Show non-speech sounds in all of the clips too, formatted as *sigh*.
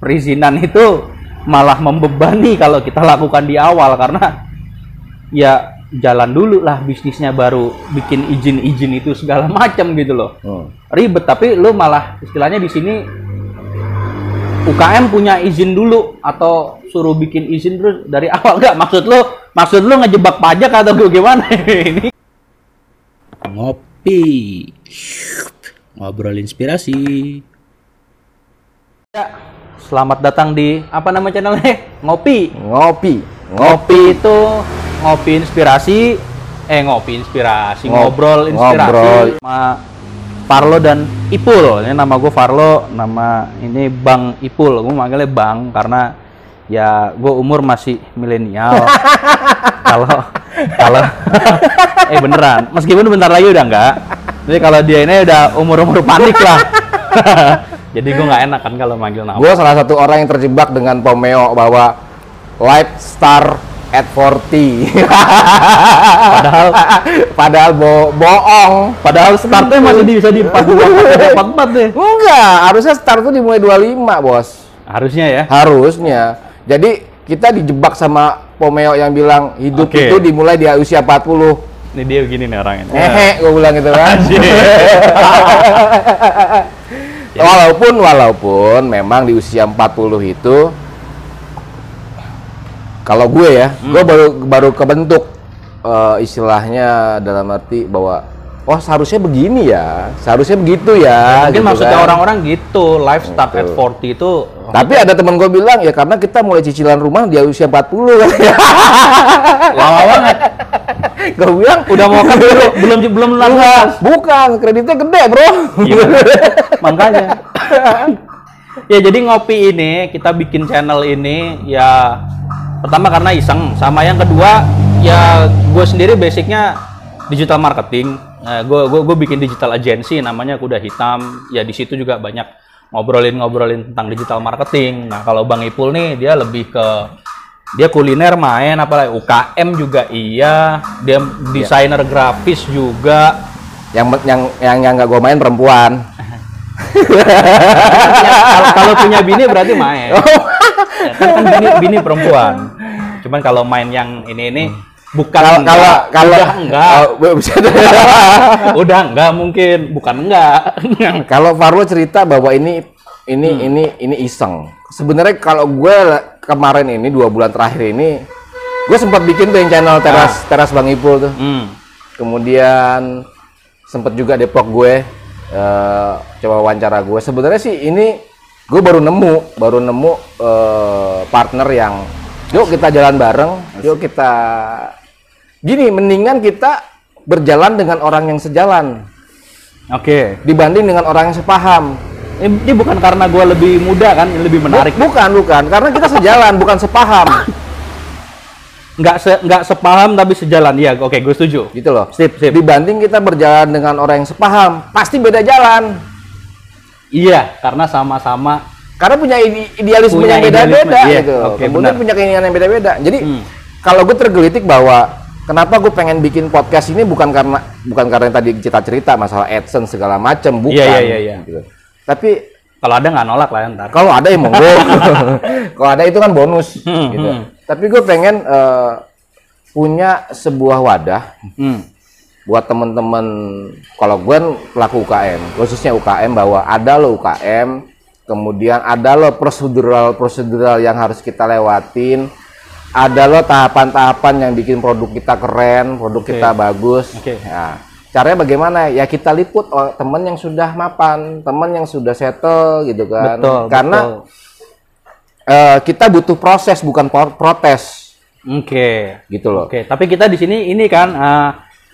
perizinan itu malah membebani kalau kita lakukan di awal. Karena ya jalan dulu lah bisnisnya baru bikin izin-izin itu segala *laughs* macam gitu loh. Hmm. ribet tapi lu malah istilahnya di sini UKM punya izin dulu atau suruh bikin izin terus dari *laughs* awal. Nggak maksud lu maksud lu ngejebak pajak atau gimana? *laughs* Ini ngopi. Ngobrol inspirasi. Ya selamat datang di apa nama channelnya? *laughs* Ngopi. Ngopi. ngopi itu ngopi inspirasi. Eh ngopi inspirasi Ngob- ngobrol inspirasi ngobrol. sama Farlo dan Ipul. Ini nama gue Farlo nama ini Bang Ipul. Gue manggilnya Bang karena ya gue umur masih milenial. *laughs* Kalau kalau *laughs* eh beneran. Meskipun bentar lagi udah enggak. Jadi kalau dia ini udah umur umur panik lah jadi gue nggak enak kan kalau manggil nama Gue salah satu orang yang terjebak dengan Pomeo bahwa life star at 40. *laughs* padahal Padahal bo bohong. Padahal startnya masih di- bisa di 42 44 deh. Enggak, harusnya start tuh dimulai 25, Bos. Harusnya ya. Harusnya. Jadi kita dijebak sama Pomeo yang bilang hidup Oke. itu dimulai di usia 40. Ini dia begini nih orangnya. Hehe, gue bilang gitu kan. *laughs* Anjir. walaupun walaupun memang di usia 40 itu kalau gue ya, Hmm. gue baru baru kebentuk eh, istilahnya dalam arti bahwa oh seharusnya begini ya, seharusnya begitu ya. Mungkin gitu maksudnya kan. orang-orang gitu, life start at Betul. 40 itu Tapi ada teman gue bilang ya karena kita mulai cicilan rumah di usia 40 kan. *laughs* lama banget. gue bilang Udah mau kan belum *laughs* belum belum lunas. bukan kreditnya gede bro. Iya. *laughs* Makanya. ya jadi ngopi ini kita bikin channel ini ya pertama karena iseng sama yang kedua ya gue sendiri basicnya digital marketing nah, gue gue gue bikin digital agency namanya kuda hitam ya di situ juga banyak ngobrolin-ngobrolin tentang digital marketing nah kalau bang Ipul nih dia lebih ke dia kuliner main apalagi UKM juga iya dia desainer grafis juga yang yang yang yang nggak gue main perempuan. Ya, kalau punya bini berarti main. Ya, kan, kan bini, bini perempuan. Cuman kalau main yang ini ini bukan Kalau kalau enggak, kalau udah enggak, bisa *laughs* udah enggak mungkin, bukan enggak. *laughs* kalau Farlo cerita bahwa ini ini Hmm. ini ini iseng. Sebenarnya kalau gue kemarin ini dua bulan terakhir ini gue sempat bikin tuh yang channel teras teras Bang Ipul tuh. hmm. Kemudian sempet juga Depok gue eh, coba wawancara gue. Sebenarnya sih ini gue baru nemu baru nemu eh, partner yang yuk kita jalan bareng, yuk kita gini mendingan kita berjalan dengan orang yang sejalan Oke. dibanding dengan orang yang sepaham. Ini, bukan karena gue lebih muda kan, ini lebih menarik. Bu- bukan, bukan. Karena kita sejalan, bukan sepaham. Nggak se nggak sepaham tapi sejalan. Iya, oke, gue setuju. Gitu loh. Sip, sip. Dibanding kita berjalan dengan orang yang sepaham, pasti beda jalan. Iya, karena sama-sama. Karena punya ide- idealisme Punya yang beda-beda iya. gitu. Oke, Kemudian benar. punya keinginan yang beda-beda. Jadi Hmm. kalau gue tergelitik bahwa kenapa gue pengen bikin podcast ini bukan karena bukan karena yang tadi kita cerita masalah AdSense segala macam, bukan. Iya, iya, iya, iya. Gitu. Tapi Kalau ada nggak nolak lah ya ntar. kalau ada yang monggo. *laughs* kalau ada itu kan bonus Hmm, gitu. hmm. Tapi gue pengen eh, punya sebuah wadah Hmm. buat temen-temen kalau gue pelaku UKM khususnya UKM bahwa ada lo UKM kemudian ada lo prosedural prosedural yang harus kita lewatin ada lo tahapan-tahapan yang bikin produk kita keren produk Oke. kita bagus Oke. Nah, caranya bagaimana ya kita liput oh, temen yang sudah mapan temen yang sudah settle gitu kan Betul. karena betul. eh, kita butuh proses bukan pro- protes Oke. gitu loh Oke, tapi kita di sini ini kan eh,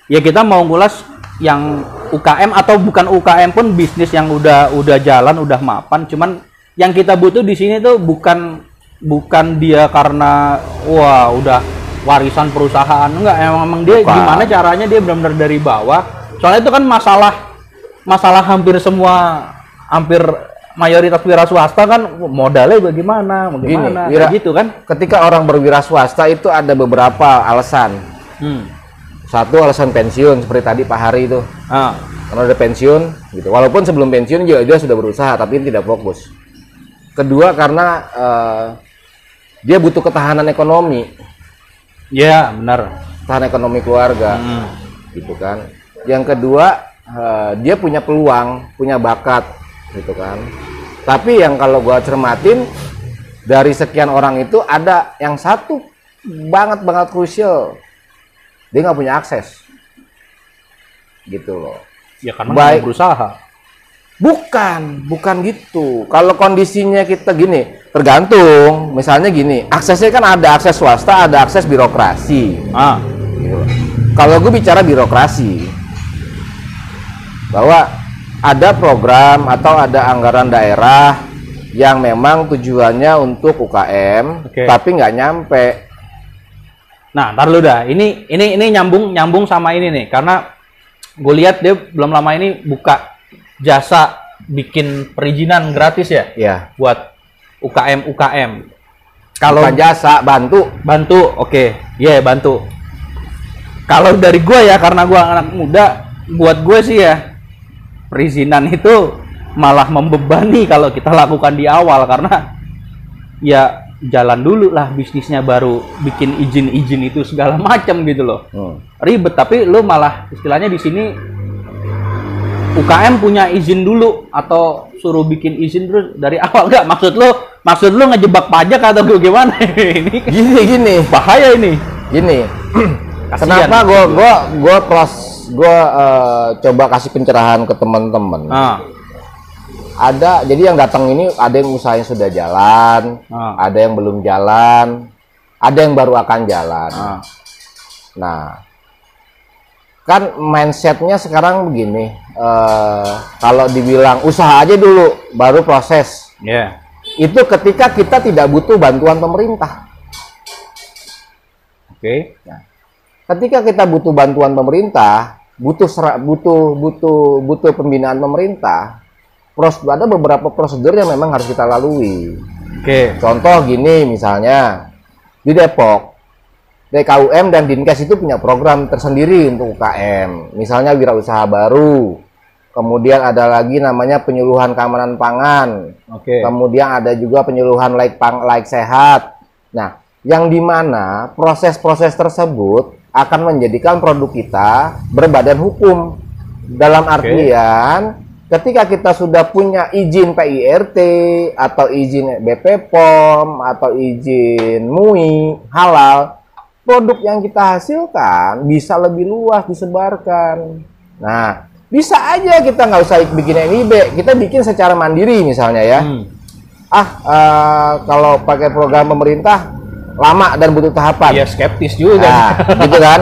ya kita mau ngulas yang UKM atau bukan UKM pun bisnis yang udah udah jalan, udah mapan, cuman yang kita butuh di sini tuh bukan bukan dia karena wah udah warisan perusahaan enggak emang, emang dia Bukan. gimana caranya dia benar-benar dari bawah. Soalnya itu kan masalah masalah hampir semua hampir mayoritas wira swasta kan modalnya bagaimana, bagaimana Wira- gitu kan. ketika orang berwira swasta itu ada beberapa alasan Hmm. Satu alasan pensiun seperti tadi Pak Hari itu. Ah. Karena udah pensiun gitu. Walaupun sebelum pensiun juga dia sudah berusaha tapi tidak fokus. kedua karena eh, dia butuh ketahanan ekonomi, Ya, benar. ketahanan ekonomi keluarga, Hmm. gitu kan. Yang kedua eh, dia punya peluang, punya bakat, gitu kan. Tapi yang kalau gua cermatin dari sekian orang itu ada yang satu banget banget krusial, dia nggak punya akses, gitu loh. Ya karena Baik. berusaha. Bukan, bukan gitu. Kalau kondisinya kita gini, tergantung. Misalnya gini, aksesnya kan ada akses swasta, ada akses birokrasi. Ah, Gitu. Kalau gue bicara birokrasi, bahwa ada program atau ada anggaran daerah yang memang tujuannya untuk UKM, Oke. tapi nggak nyampe. Nah, ntar lu dah. Ini ini ini nyambung nyambung sama ini nih, karena gue lihat dia belum lama ini buka jasa bikin perizinan gratis ya? Ya, buat UKM UKM. Kalau jasa bantu, bantu, oke, Iya bantu. Kalau dari gue ya, karena gue anak muda, buat gue sih ya perizinan itu malah membebani kalau kita lakukan di awal. Karena ya jalan dulu lah bisnisnya baru bikin izin-izin itu segala macam gitu loh. Hmm. ribet tapi lu malah istilahnya di sini UKM punya izin dulu atau suruh bikin izin terus dari awal nggak maksud lu maksud lu ngejebak pajak atau gimana *laughs* ini gini gini, bahaya ini gini. *clears throat* Kasian. Kenapa gue gua gua pros gua eh, coba kasih pencerahan ke teman-teman. ah ada jadi yang datang ini ada yang usahanya sudah jalan Ah. ada yang belum jalan ada yang baru akan jalan ah nah kan mindsetnya sekarang begini eh, kalau dibilang usaha aja dulu baru proses. Ya itu ketika kita tidak butuh bantuan pemerintah. Oke. Ketika kita butuh bantuan pemerintah butuh sera- butuh butuh butuh pembinaan pemerintah pros ada beberapa prosedur yang memang harus kita lalui. Oke. Contoh gini misalnya di Depok DKUM dan Dinkes itu punya program tersendiri untuk UKM. Misalnya wirausaha baru. Kemudian ada lagi namanya penyuluhan keamanan pangan. oke Kemudian ada juga penyuluhan laik pang laik sehat. Nah, yang di mana proses-proses tersebut akan menjadikan produk kita berbadan hukum. Dalam artian ketika kita sudah punya izin PIRT atau izin BP POM atau izin MUI halal, produk yang kita hasilkan bisa lebih luas disebarkan. Nah, bisa aja kita nggak usah bikin NIB, kita bikin secara mandiri misalnya ya Hmm. ah eh, kalau pakai program pemerintah lama dan butuh tahapan. ya skeptis juga Nah, gitu kan.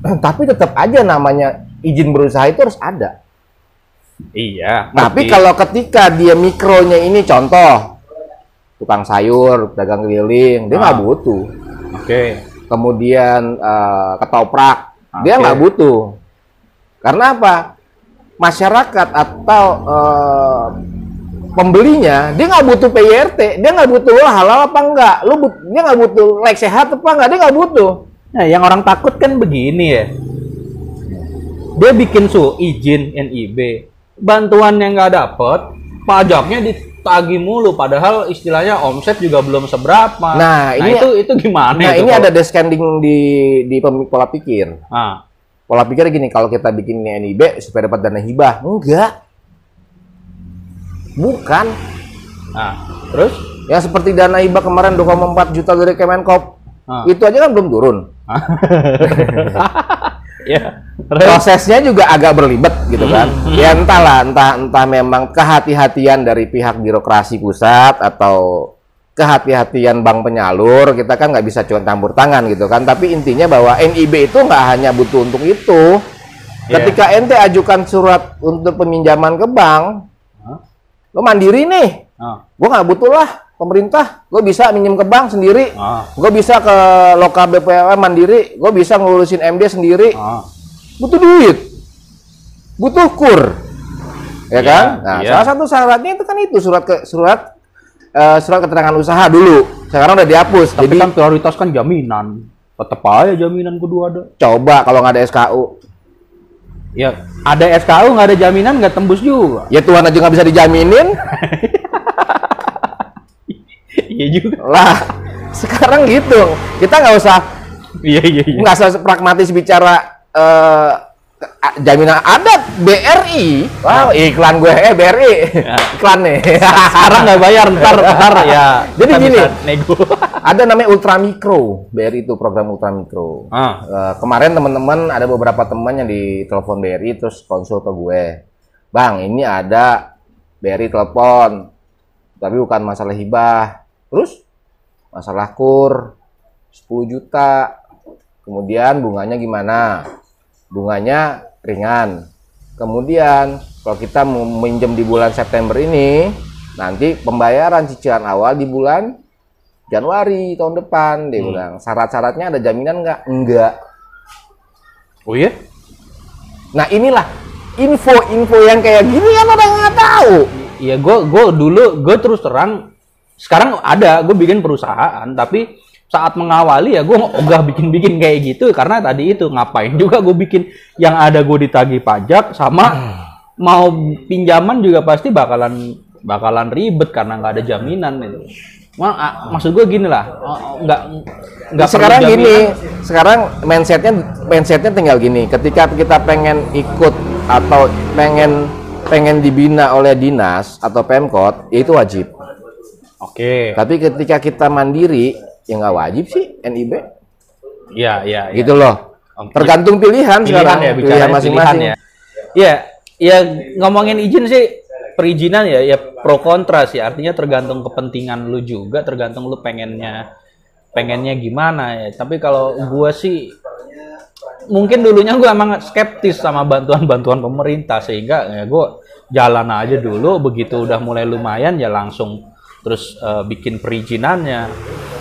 *clears throat* Tapi tetap aja namanya izin berusaha itu harus ada. iya Tapi ngerti. kalau ketika dia mikronya ini contoh tukang sayur, pedagang keliling, dia nggak Ah. butuh. oke Kemudian eh, ketoprak, dia Oke. nggak butuh. Karena apa? Masyarakat atau eh, pembelinya dia nggak butuh PIRT, dia nggak butuh "Wah, halal apa enggak, lu but- dia nggak butuh like sehat apa enggak, dia nggak butuh. Nah, yang orang takut kan begini ya. Dia bikin su izin NIB, bantuan yang nggak dapet, pajaknya ditagih mulu. Padahal istilahnya omset juga belum seberapa. Nah, ini- itu itu gimana? Nah itu ini kalau- ada descending di di pola pikir. Ah, Pola pikir gini, kalau kita bikin NIB supaya dapat dana hibah, enggak. Bukan. nah, terus? Yang seperti dana hibah kemarin 2,4 juta dari Kemenkop, Ah. itu aja kan belum turun. ya, *laughs* terus? prosesnya juga agak berlibat gitu kan Hmm. ya entahlah entah entah memang kehati-hatian dari pihak birokrasi pusat atau kehati-hatian bank penyalur kita kan nggak bisa cuma campur tangan gitu kan tapi intinya bahwa NIB itu nggak hanya butuh untuk itu Iya. ketika ente ajukan surat untuk peminjaman ke bank Hah? lo mandiri nih Ah, gue nggak butuh lah pemerintah gue bisa minjem ke bank sendiri ah, gue bisa ke lokal BPOM mandiri gue bisa ngurusin MD sendiri ah. butuh duit, butuh kur, ya Iya, kan? Nah, iya. salah satu syaratnya itu kan itu surat ke surat eh, surat keterangan usaha dulu. Sekarang udah dihapus. Tapi Jadi kan prioritas kan jaminan. Tetap aja jaminan kedua ada. coba kalau nggak ada SKU, Ya, ada SKU nggak ada jaminan nggak tembus juga. ya Tuhan aja nggak bisa dijaminin. *laughs* Iya juga. Lah, sekarang gitu. Kita nggak usah Iya iya iya. nggak usah pragmatis bicara eh, jaminan ada BRI. Wow, iklan gue eh BRI. iklan nih. Sekarang nggak bayar, ntar ntar ya. Jadi gini. nego. *laughs* ada namanya Ultramikro. BRI itu program Ultramikro. ah, Eh, kemarin teman-teman ada beberapa teman yang ditelepon BRI terus konsul ke gue. Bang, ini ada BRI telepon. Tapi bukan masalah hibah. Terus masalah kur 10 juta. Kemudian bunganya gimana? Bunganya ringan. Kemudian kalau kita mau minjem di bulan September ini, nanti pembayaran cicilan awal di bulan Januari tahun depan dia bilang. Syarat-syaratnya ada jaminan nggak? Enggak. oh iya? Nah inilah info-info yang kayak gini kan orang nggak tahu. Iya, gue gue dulu gue terus terang sekarang ada gue bikin perusahaan tapi saat mengawali ya gue ogah bikin-bikin kayak gitu karena tadi itu ngapain juga gue bikin yang ada gue ditagih pajak sama mau pinjaman juga pasti bakalan bakalan ribet karena nggak ada jaminan itu. Ma- ah, maksud gue gini lah, nggak nggak sekarang jaminan. gini, sekarang mindsetnya mindsetnya tinggal gini. Ketika kita pengen ikut atau pengen pengen dibina oleh dinas atau pemkot, ya itu wajib. Oke, Tapi ketika kita mandiri, ya nggak wajib sih NIB. iya iya. iya. Gitu loh. Tergantung pilihan, sekarang, ya, pilihan masing-masing. pilihan ya. Iya, ya ngomongin izin sih perizinan ya ya pro kontra sih. Artinya tergantung kepentingan lu juga, tergantung lu pengennya pengennya gimana ya. Tapi kalau gua sih mungkin dulunya gua emang skeptis sama bantuan-bantuan pemerintah sehingga ya gua jalan aja dulu begitu udah mulai lumayan ya langsung terus eh, bikin perizinannya.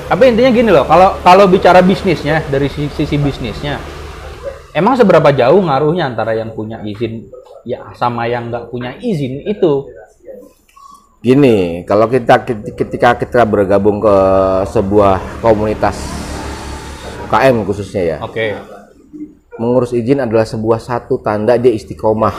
Tapi intinya gini loh, kalau kalau bicara bisnisnya dari sisi, sisi bisnisnya, Emang seberapa jauh ngaruhnya antara yang punya izin ya sama yang nggak punya izin itu? Gini, kalau kita ketika kita bergabung ke sebuah komunitas KM khususnya ya, Oke. mengurus izin adalah sebuah satu tanda dia istiqomah.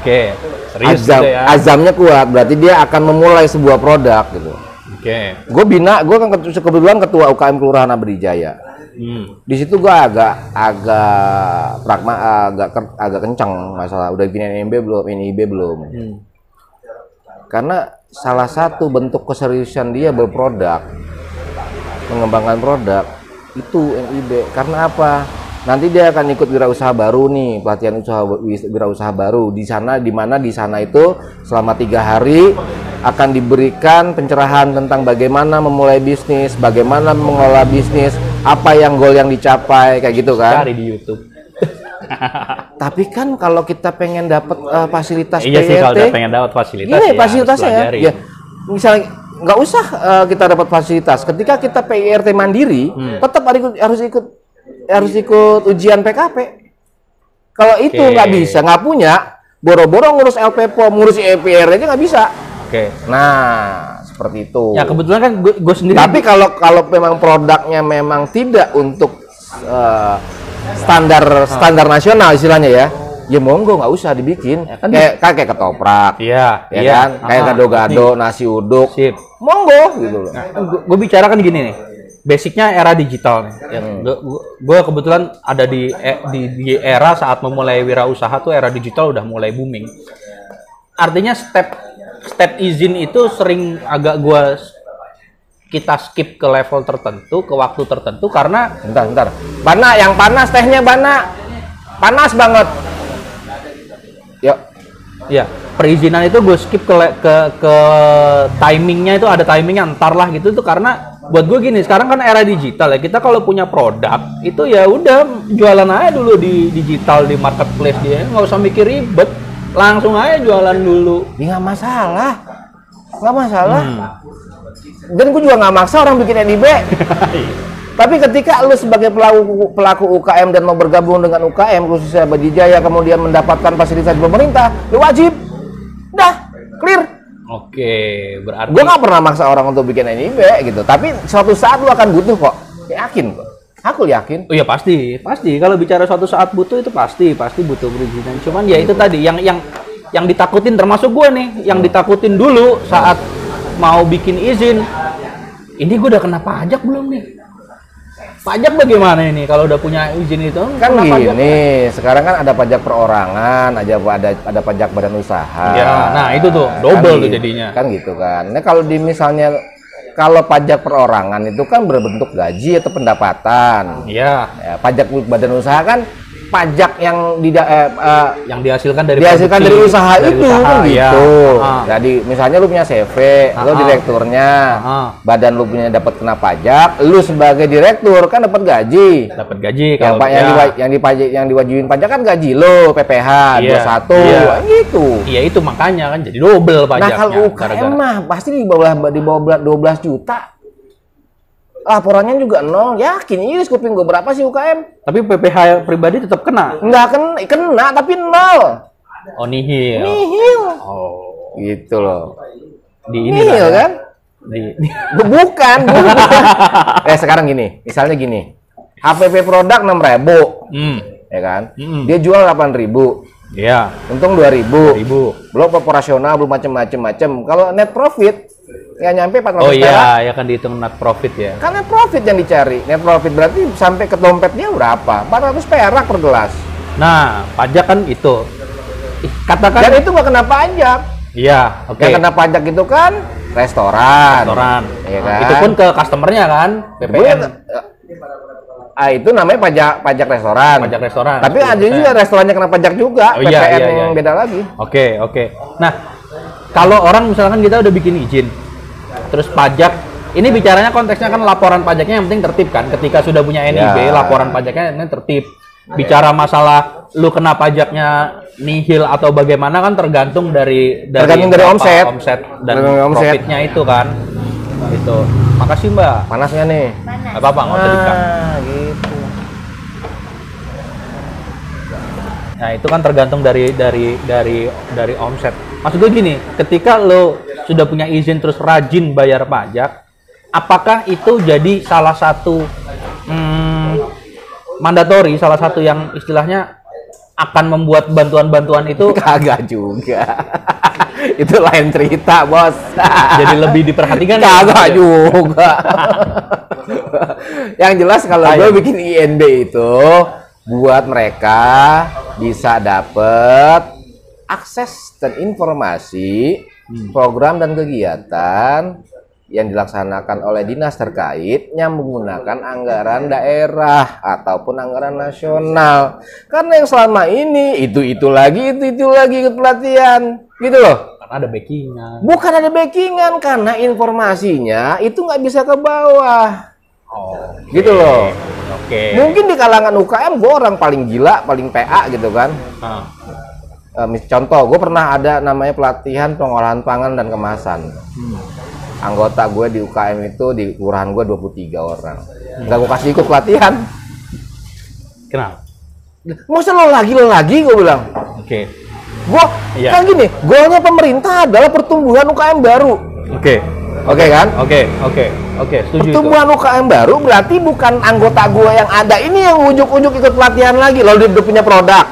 Oke. Serius Azam, gitu ya. azamnya kuat, berarti dia akan memulai sebuah produk gitu. Oke. Gue bina, gue kan kebetulan ketua UKM Kelurahan Abdijaya. Hmm. Di situ gue agak agak pragma, agak agak kencang masalah udah bikin NIB belum, NIB belum. Hmm. Karena salah satu bentuk keseriusan dia berproduk, mengembangkan produk itu NIB. Karena apa? Nanti dia akan ikut wirausaha baru nih, pelatihan usaha wirausaha baru di sana, di mana di sana itu selama tiga hari akan diberikan pencerahan tentang bagaimana memulai bisnis, bagaimana mengelola bisnis, apa yang goal yang dicapai, kayak gitu kan. Cari di YouTube. *laughs* Tapi kan kalau kita pengen dapat eh, fasilitas iya sih kalau udah pengen dapat fasilitas Gini ya fasilitasnya ya. ya. Misalnya nggak usah eh, kita dapat fasilitas. Ketika kita PIRT mandiri, Hmm. tetap harus ikut, harus ikut harus ikut ujian PKP. Kalau itu nggak bisa, nggak punya, boro-boro ngurus LPPOM, ngurus EPR aja nggak bisa. Oke. Nah, seperti itu. Ya kebetulan kan gue sendiri Tapi kalau kalau memang produknya memang tidak untuk eh, standar standar nasional istilahnya ya, ya monggo nggak usah dibikin. kan kayak kayak ketoprak, Iya, ya iya. kan? Kayak Ah, gado-gado, nasi uduk. Sip. Monggo gitu loh. gue bicara kan gini nih basicnya era digital nih ya, gue kebetulan ada di, eh, di di era saat memulai wirausaha tuh era digital udah mulai booming artinya step step izin itu sering agak gue kita skip ke level tertentu ke waktu tertentu karena Bentar, bentar. Bana, yang panas tehnya Bana. Panas banget. Yuk. ya perizinan itu gue skip ke ke ke timingnya itu ada timingnya entar lah gitu tuh karena buat gue gini sekarang kan era digital ya kita kalau punya produk itu ya udah jualan aja dulu di digital di marketplace dia nggak usah mikir ribet langsung aja jualan dulu Ya nggak masalah. Nggak masalah. Hmm. Dan gue juga nggak maksa orang bikin NIB. *laughs* Tapi ketika lu sebagai pelaku pelaku UKM dan mau bergabung dengan UKM khususnya Badijaya kemudian mendapatkan fasilitas dari pemerintah, lu wajib. Dah, clear. Oke berarti Gue nggak pernah maksa orang untuk bikin NIB gitu. Tapi suatu saat lu akan butuh kok. Yakin kok. Aku yakin. Oh iya pasti, pasti. Kalau bicara suatu saat butuh itu pasti, pasti butuh perizinan. Cuman ya itu tadi yang yang yang ditakutin termasuk gue nih, yang ditakutin dulu saat mau bikin izin ini gue udah kena pajak belum nih pajak bagaimana ini? Kalau udah punya izin itu kan kena pajak. gini sekarang kan ada pajak perorangan aja ada ada pajak badan usaha. Ya, nah itu tuh, Kan double tuh gitu- jadinya. kan gitu kan. Nah kalau di misalnya kalau pajak perorangan itu kan berbentuk gaji atau pendapatan. Iya, ya, pajak badan usaha kan pajak yang tidak eh, eh, yang dihasilkan dari dihasilkan produksi, dari usaha dari itu usaha, kan iya. gitu. Ah. Jadi misalnya lu punya CV, lu Ah. direkturnya, Ah. badan lu punya dapat kena pajak, lu sebagai direktur kan dapat gaji. dapat gaji Yang kalau yang ya. yang dipajak yang diwajibin pajak kan gaji lo PPH Iya, 21 iya. gitu. Iya itu makanya kan jadi double Nah pajaknya. kalau UKM mah pasti di bawah di bawah 12 juta. Laporannya juga nol. Yakin iris kuping gue berapa sih UKM? Tapi PPH pribadi tetap kena. Nggak kena, kena tapi nol. Oh nihil. Nihil. Oh Gitu loh. di ini Nihil ya. kan? Di, *laughs* Bu- Bukan, bukan. *laughs* eh sekarang gini, misalnya gini. HPP produk 6000 hmm. ya kan? Mm-mm. Dia jual 8000 Iya. untung 2000 Ribu. belum operasional belum macem-macem macem kalau net profit nggak nyampe 400 Oh perak iya, ya kan dihitung net profit ya. kan net profit yang dicari net profit berarti sampai ke dompetnya berapa 400 perak per gelas Nah, pajak kan itu. Katakan dan itu nggak kena pajak Iya, oke. yang kena pajak itu kan restoran Restoran. Iya Nah, kan? Itu pun ke customernya kan, PPN. ah itu namanya pajak pajak restoran Pajak restoran. tapi ada juga restorannya kena pajak juga Oh, iya, PPN iya, iya. yang beda lagi Oke, oke. Nah, kalau orang misalkan kita udah bikin izin, terus pajak, ini bicaranya konteksnya kan laporan pajaknya yang penting tertib kan. Ketika sudah punya NIB, Ya. laporan pajaknya ini tertib. Bicara masalah lu kena pajaknya nihil atau bagaimana kan tergantung dari dari Tergantung dari omset. omset dan Tergantung omset. profitnya itu kan. Itu. Makasih Mbak. panasnya nih Nggak apa-apa, nggak usah dikat. ah gitu Nah itu kan tergantung dari dari dari dari omset. Maksud gue gini, ketika lo sudah punya izin terus rajin bayar pajak, apakah itu jadi salah satu hmm, mandatori, salah satu yang istilahnya akan membuat bantuan-bantuan itu *laughs* Kagak juga. *laughs* itu lain cerita, Bos. *laughs* jadi lebih diperhatikan? Kagak ya? juga. Yang jelas kalau gue bikin INB itu buat mereka bisa dapet akses dan informasi program dan kegiatan yang dilaksanakan oleh dinas terkait yang menggunakan anggaran daerah ataupun anggaran nasional. Karena yang selama ini itu itu lagi itu itu lagi ikut pelatihan, gitu loh. Karena ada backingan. Bukan ada backingan karena informasinya itu nggak bisa ke bawah, Oh, gitu loh. oke. Mungkin di kalangan UKM gue orang paling gila, paling PA gitu kan. Eh, mis- contoh, gue pernah ada namanya pelatihan pengolahan pangan dan kemasan. hmm. Anggota gue di UKM itu di kelurahan gue 23 orang. Nggak gue kasih ikut pelatihan. Kenapa? Masa lo lagi lo lagi gue bilang. Oke. Gue Iya. kan gini, golnya pemerintah adalah pertumbuhan UKM baru. Oke. Oke kan? Oke, oke, oke, setuju itu. Pertumbuhan UKM baru berarti bukan anggota gua yang ada ini yang ujuk-ujuk ikut pelatihan lagi. Lalu dia udah punya produk,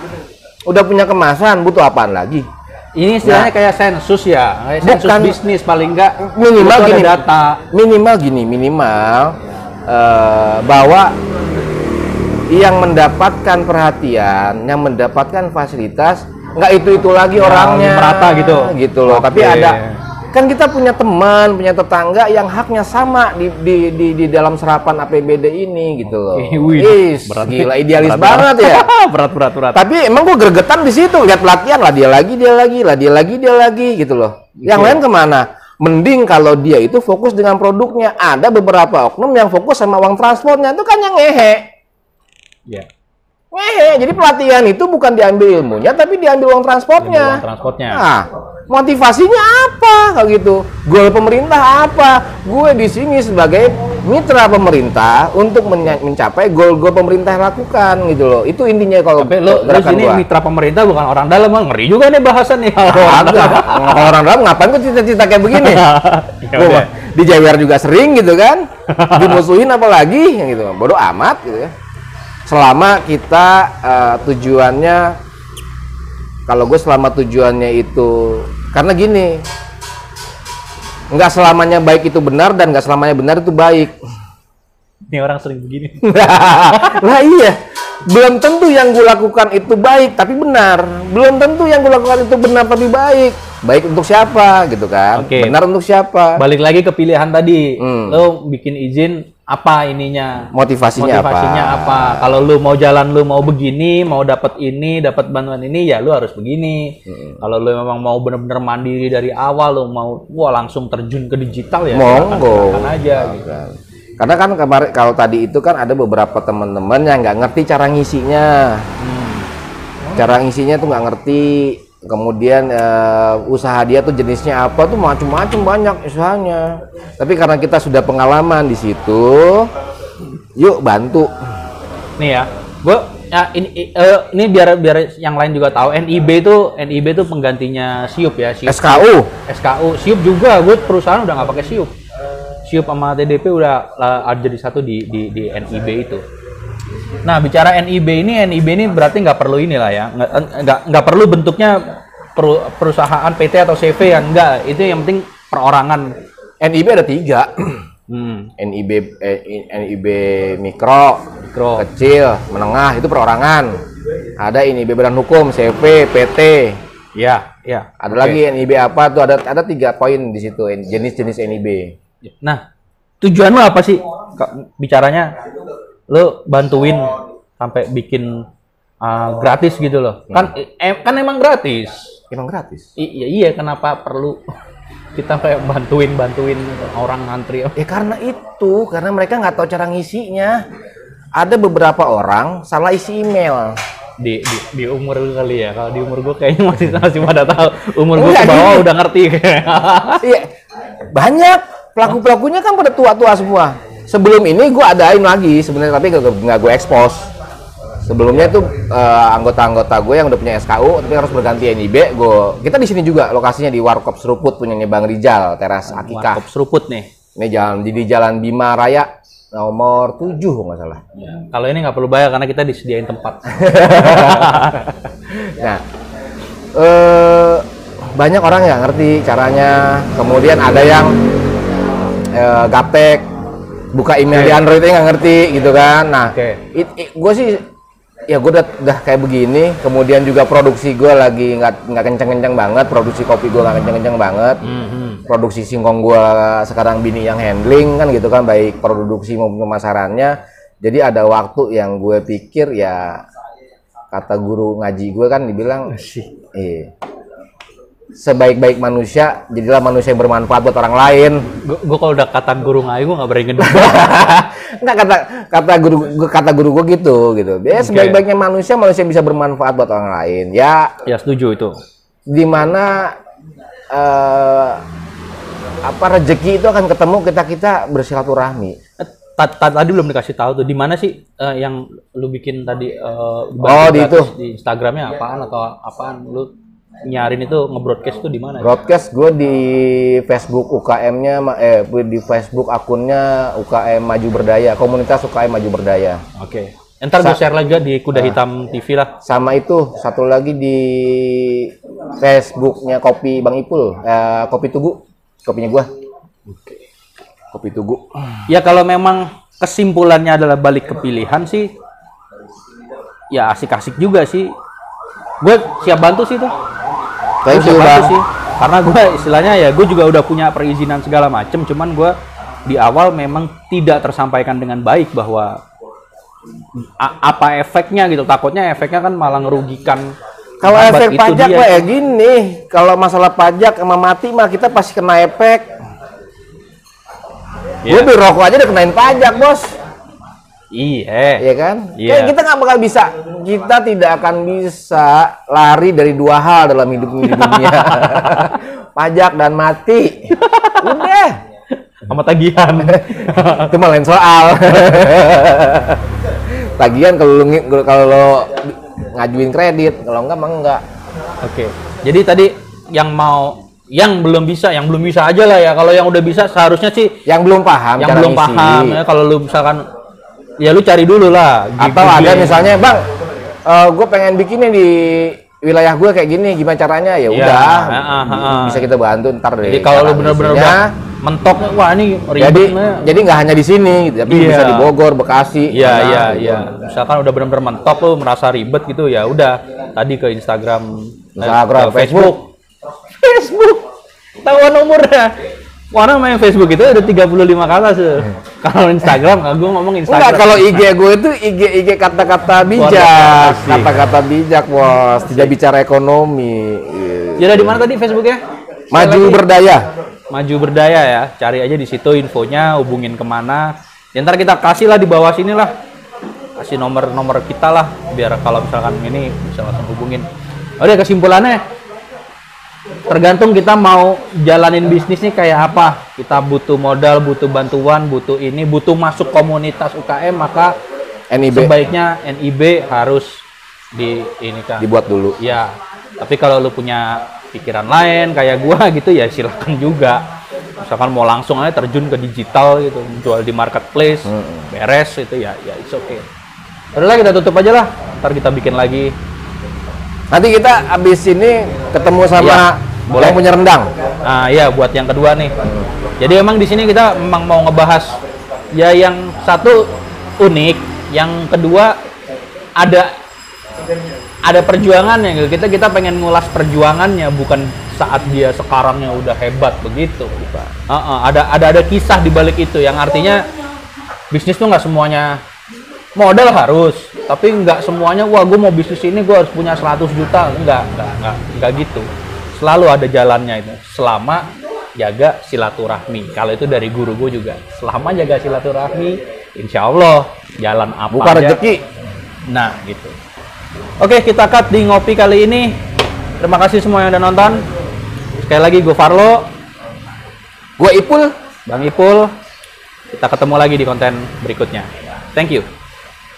udah punya kemasan, butuh apaan lagi? Ini istilahnya kayak sensus ya, kayak sensus Nah. Bisnis paling enggak Minimal gini. data. Minimal gini, minimal eh, bahwa yang mendapatkan perhatian, yang mendapatkan fasilitas nggak itu itu lagi Ya, orangnya merata gitu. gitu loh. Tapi Oke. ada kan kita punya teman, punya tetangga yang haknya sama di di di, di dalam serapan APBD ini gitu loh. Oke, wih, Is, berat. gila idealis Berat, banget berat. ya. *laughs* berat, berat, berat. Tapi emang gue gregetan di situ lihat pelatihan lah dia lagi dia lagi lah dia lagi dia lagi gitu loh. Yang lain ke mana? Mending kalau dia itu fokus dengan produknya. Ada beberapa oknum yang fokus sama uang transportnya itu kan yang ngehe. Ya. Ngehe. Jadi pelatihan itu bukan diambil ilmunya tapi diambil uang transportnya. Uang transportnya. Nah, motivasinya apa kalau gitu? Goal pemerintah apa? Gue di sini sebagai mitra pemerintah untuk mencapai goal-goal pemerintah yang lakukan gitu loh. Itu intinya kalau Tapi lu gerakan sini gua. mitra pemerintah bukan orang dalam, ngeri juga nih bahasan nih. Agak. Kalau orang dalam ngapain gue cita-cita kayak begini? *laughs* Ya mah di JWR juga sering gitu kan. Dimusuhin apalagi gitu. Bodoh amat gitu ya. Selama kita eh, tujuannya kalau gue selama tujuannya itu karena gini nggak selamanya baik itu benar dan nggak selamanya benar itu baik. Ini orang sering begini. *laughs* lah iya, belum tentu yang gue lakukan itu baik tapi benar. Belum tentu yang gue lakukan itu benar tapi baik. Baik untuk siapa gitu kan? Oke. Benar untuk siapa? Balik lagi ke pilihan tadi. Hmm. Lo bikin izin apa ininya? Motivasinya, Motivasinya apa? Kalau lu mau jalan lu mau begini, mau dapat ini, dapat bantuan ini, ya lu harus begini. Hmm. Kalau lu memang mau bener-bener mandiri dari awal, lu mau wah langsung terjun ke digital ya. Monggo. silakan aja gitu. Kan. Karena kan kemarin kalau tadi itu kan ada beberapa teman-teman yang nggak ngerti cara ngisinya. Hmm. Cara ngisinya tuh nggak ngerti. Kemudian eh, usaha dia tuh jenisnya apa tuh macam-macam banyak usahanya. Tapi karena kita sudah pengalaman di situ, yuk bantu. Nih ya, gue ya ini eh, ini biar biar yang lain juga tahu NIB itu NIB itu penggantinya Siup ya, Siup. SKU. SKU, Siup juga, gue perusahaan udah nggak pakai Siup. Siup sama TDP udah lah, jadi satu di, di, di NIB itu. Nah, bicara NIB ini, NIB ini berarti nggak perlu inilah ya, nggak nggak perlu bentuknya perusahaan PT atau CV ya, enggak. Itu yang penting perorangan. NIB ada tiga. *clears throat* Hmm, NIB eh, NIB mikro, mikro. kecil, menengah itu perorangan. Ada NIB badan hukum, CV, PT. Ya, ya. Ada lagi NIB apa tuh? Ada ada tiga poin di situ jenis-jenis NIB. Nah, tujuan lo apa sih? Bicaranya lo bantuin sampai bikin uh, gratis gitu loh. Kan em- kan emang gratis. Emang gratis. I- iya iya kenapa perlu *laughs* kita kayak bantuin bantuin orang ngantri Ya karena itu, karena mereka nggak tahu cara ngisinya. Ada beberapa orang salah isi email. di, di di umur lu kali ya. Kalau di umur gue kayaknya masih *laughs* masih pada tahu. Umur gue ke bawah gini. udah ngerti. *laughs* Iya, banyak pelaku-pelakunya kan pada tua-tua semua. Sebelum ini gue adain lagi sebenarnya tapi nggak gue expose. Sebelumnya tuh eh, anggota-anggota gue yang udah punya SKU tapi harus berganti NIB, gue kita di sini juga lokasinya di Warkop Seruput punyanya Bang Rijal, teras Akikah. Warkop seruput nih. Ini jalan di, di Jalan Bima Raya nomor 7 kalau nggak salah. Kalau ini nggak perlu bayar karena kita disediain tempat. *laughs* Nah, eh, banyak orang yang ngerti caranya. Kemudian ada yang eh, gaptek, buka email di Android nggak ngerti gitu kan. Nah, Oke. gue sih ya gue udah, udah kayak begini. Kemudian juga produksi gue lagi nggak nggak kenceng-kenceng banget. Produksi kopi gue nggak kenceng-kenceng banget. Mhm. Produksi singkong gue sekarang bini yang handling kan gitu kan, baik produksi maupun pemasarannya. Jadi ada waktu yang gue pikir ya kata guru ngaji gue kan dibilang eh sebaik-baik manusia jadilah manusia yang bermanfaat buat orang lain. Gue kalau udah kata guru ngayu gue nggak berani ngeduk. *laughs* nggak kata kata guru gua- kata guru gue gitu gitu. Ya sebaik-baiknya manusia manusia yang bisa bermanfaat buat orang lain. Ya ya setuju itu. di mana eh apa rezeki itu akan ketemu kita kita bersilaturahmi. Ta- ta- Tadi belum dikasih tahu tuh di mana sih eh, yang lu bikin tadi eh, Oh, di itu. di Instagramnya apaan atau apaan? Lu nyarin itu nge-broadcast tuh di mana? broadcast gue di Facebook UKM-nya eh di Facebook akunnya UKM Maju Berdaya komunitas UKM Maju Berdaya Oke. Ntar gue share lagi di Kuda Hitam TV lah. sama itu satu lagi di Facebooknya Kopi Bang Ipul eh, Kopi Tugu kopinya gua Kopi Tugu Ya kalau memang kesimpulannya adalah balik ke pilihan sih, ya asik-asik juga sih. Gue siap bantu sih tuh. Thank you, Bang. sih. Karena gue istilahnya ya gue juga udah punya perizinan segala macem, cuman gue di awal memang tidak tersampaikan dengan baik bahwa apa efeknya gitu. Takutnya efeknya kan malah ngerugikan. kalau efek pajak mah ya gini kalau masalah pajak sama mati mah kita pasti kena efek Iya. Gue beli rokok aja udah kenain pajak bos Iya. Iya kan? Iya. Kayak kita nggak bakal bisa, kita tidak akan bisa lari dari dua hal dalam hidup di dunia. *laughs* Pajak dan mati. Udah. Sama tagihan. *laughs* Itu mah lain soal. *laughs* Tagihan kalau kalau ngajuin kredit, kalau enggak mah enggak. Oke. Jadi tadi yang mau yang belum bisa, yang belum bisa aja lah ya. Kalau yang udah bisa seharusnya sih Yang belum paham yang belum ngisi. paham ya kalau lu misalkan ya lu cari dulu lah. Atau ada misalnya, "Bang, gue pengen bikinnya di wilayah gue kayak gini gimana caranya ya Iya, udah heeh, heeh. bisa kita bantu ntar deh Jadi kalau lu bener-bener udah mentok, wah ini ribet jadi nih. jadi nggak hanya di sini tapi Iya. bisa di Bogor Bekasi Iya iya gitu. iya. Misalkan udah benar-benar mentok lu merasa ribet gitu ya udah tadi ke Instagram, eh, Instagram, ke Facebook. Facebook. Tahuan umurnya. Orang main Facebook itu ada 35 ke atas. tuh. Kalau Instagram, gue ngomong Instagram. Enggak, kalau IG gue itu IG IG kata-kata bijak, kata-kata bijak bos, tidak bicara ekonomi. Jadi di mana tadi Facebooknya? Maju berdaya. Maju berdaya ya. Cari aja di situ infonya, hubungin ke mana. Ya, ntar kita kasih lah di bawah sini lah. Kasih nomor-nomor kita lah, biar kalau misalkan ini bisa langsung hubungin. Oke, kesimpulannya tergantung kita mau jalanin bisnis nih kayak apa. Kita butuh modal, butuh bantuan, butuh ini, butuh masuk komunitas UKM, maka NIB sebaiknya NIB harus di ini kan. dibuat dulu. Ya, tapi kalau lu punya pikiran lain kayak gua *laughs* gitu ya silakan juga. Misalkan mau langsung aja terjun ke digital gitu, jual di marketplace, beres itu ya ya it's okay. Udah lah kita tutup aja lah. Ntar kita bikin lagi. Nanti kita habis ini ketemu sama Iya, boleh. boleh punya rendang. Nah, iya buat yang kedua nih. Jadi emang di sini kita memang mau ngebahas ya yang satu unik, yang kedua ada ada perjuangannya gitu. Kita kita pengen ngulas perjuangannya bukan saat dia sekarangnya udah hebat begitu, Pak. Heeh, ada ada ada kisah di balik itu yang artinya bisnis tuh nggak semuanya modal harus, tapi nggak semuanya wah gue mau bisnis ini gue harus punya 100 juta, enggak, enggak, enggak, enggak gitu. Selalu ada jalannya itu. Selama jaga silaturahmi. Kalau itu dari guru gue juga. Selama jaga silaturahmi, insya Allah jalan apa Buka aja. rezeki. Nah, gitu. Oke, kita cut di ngopi kali ini. Terima kasih semua yang udah nonton. Sekali lagi gue Farlo, Gue Ipul. Bang Ipul. Kita ketemu lagi di konten berikutnya. Thank you.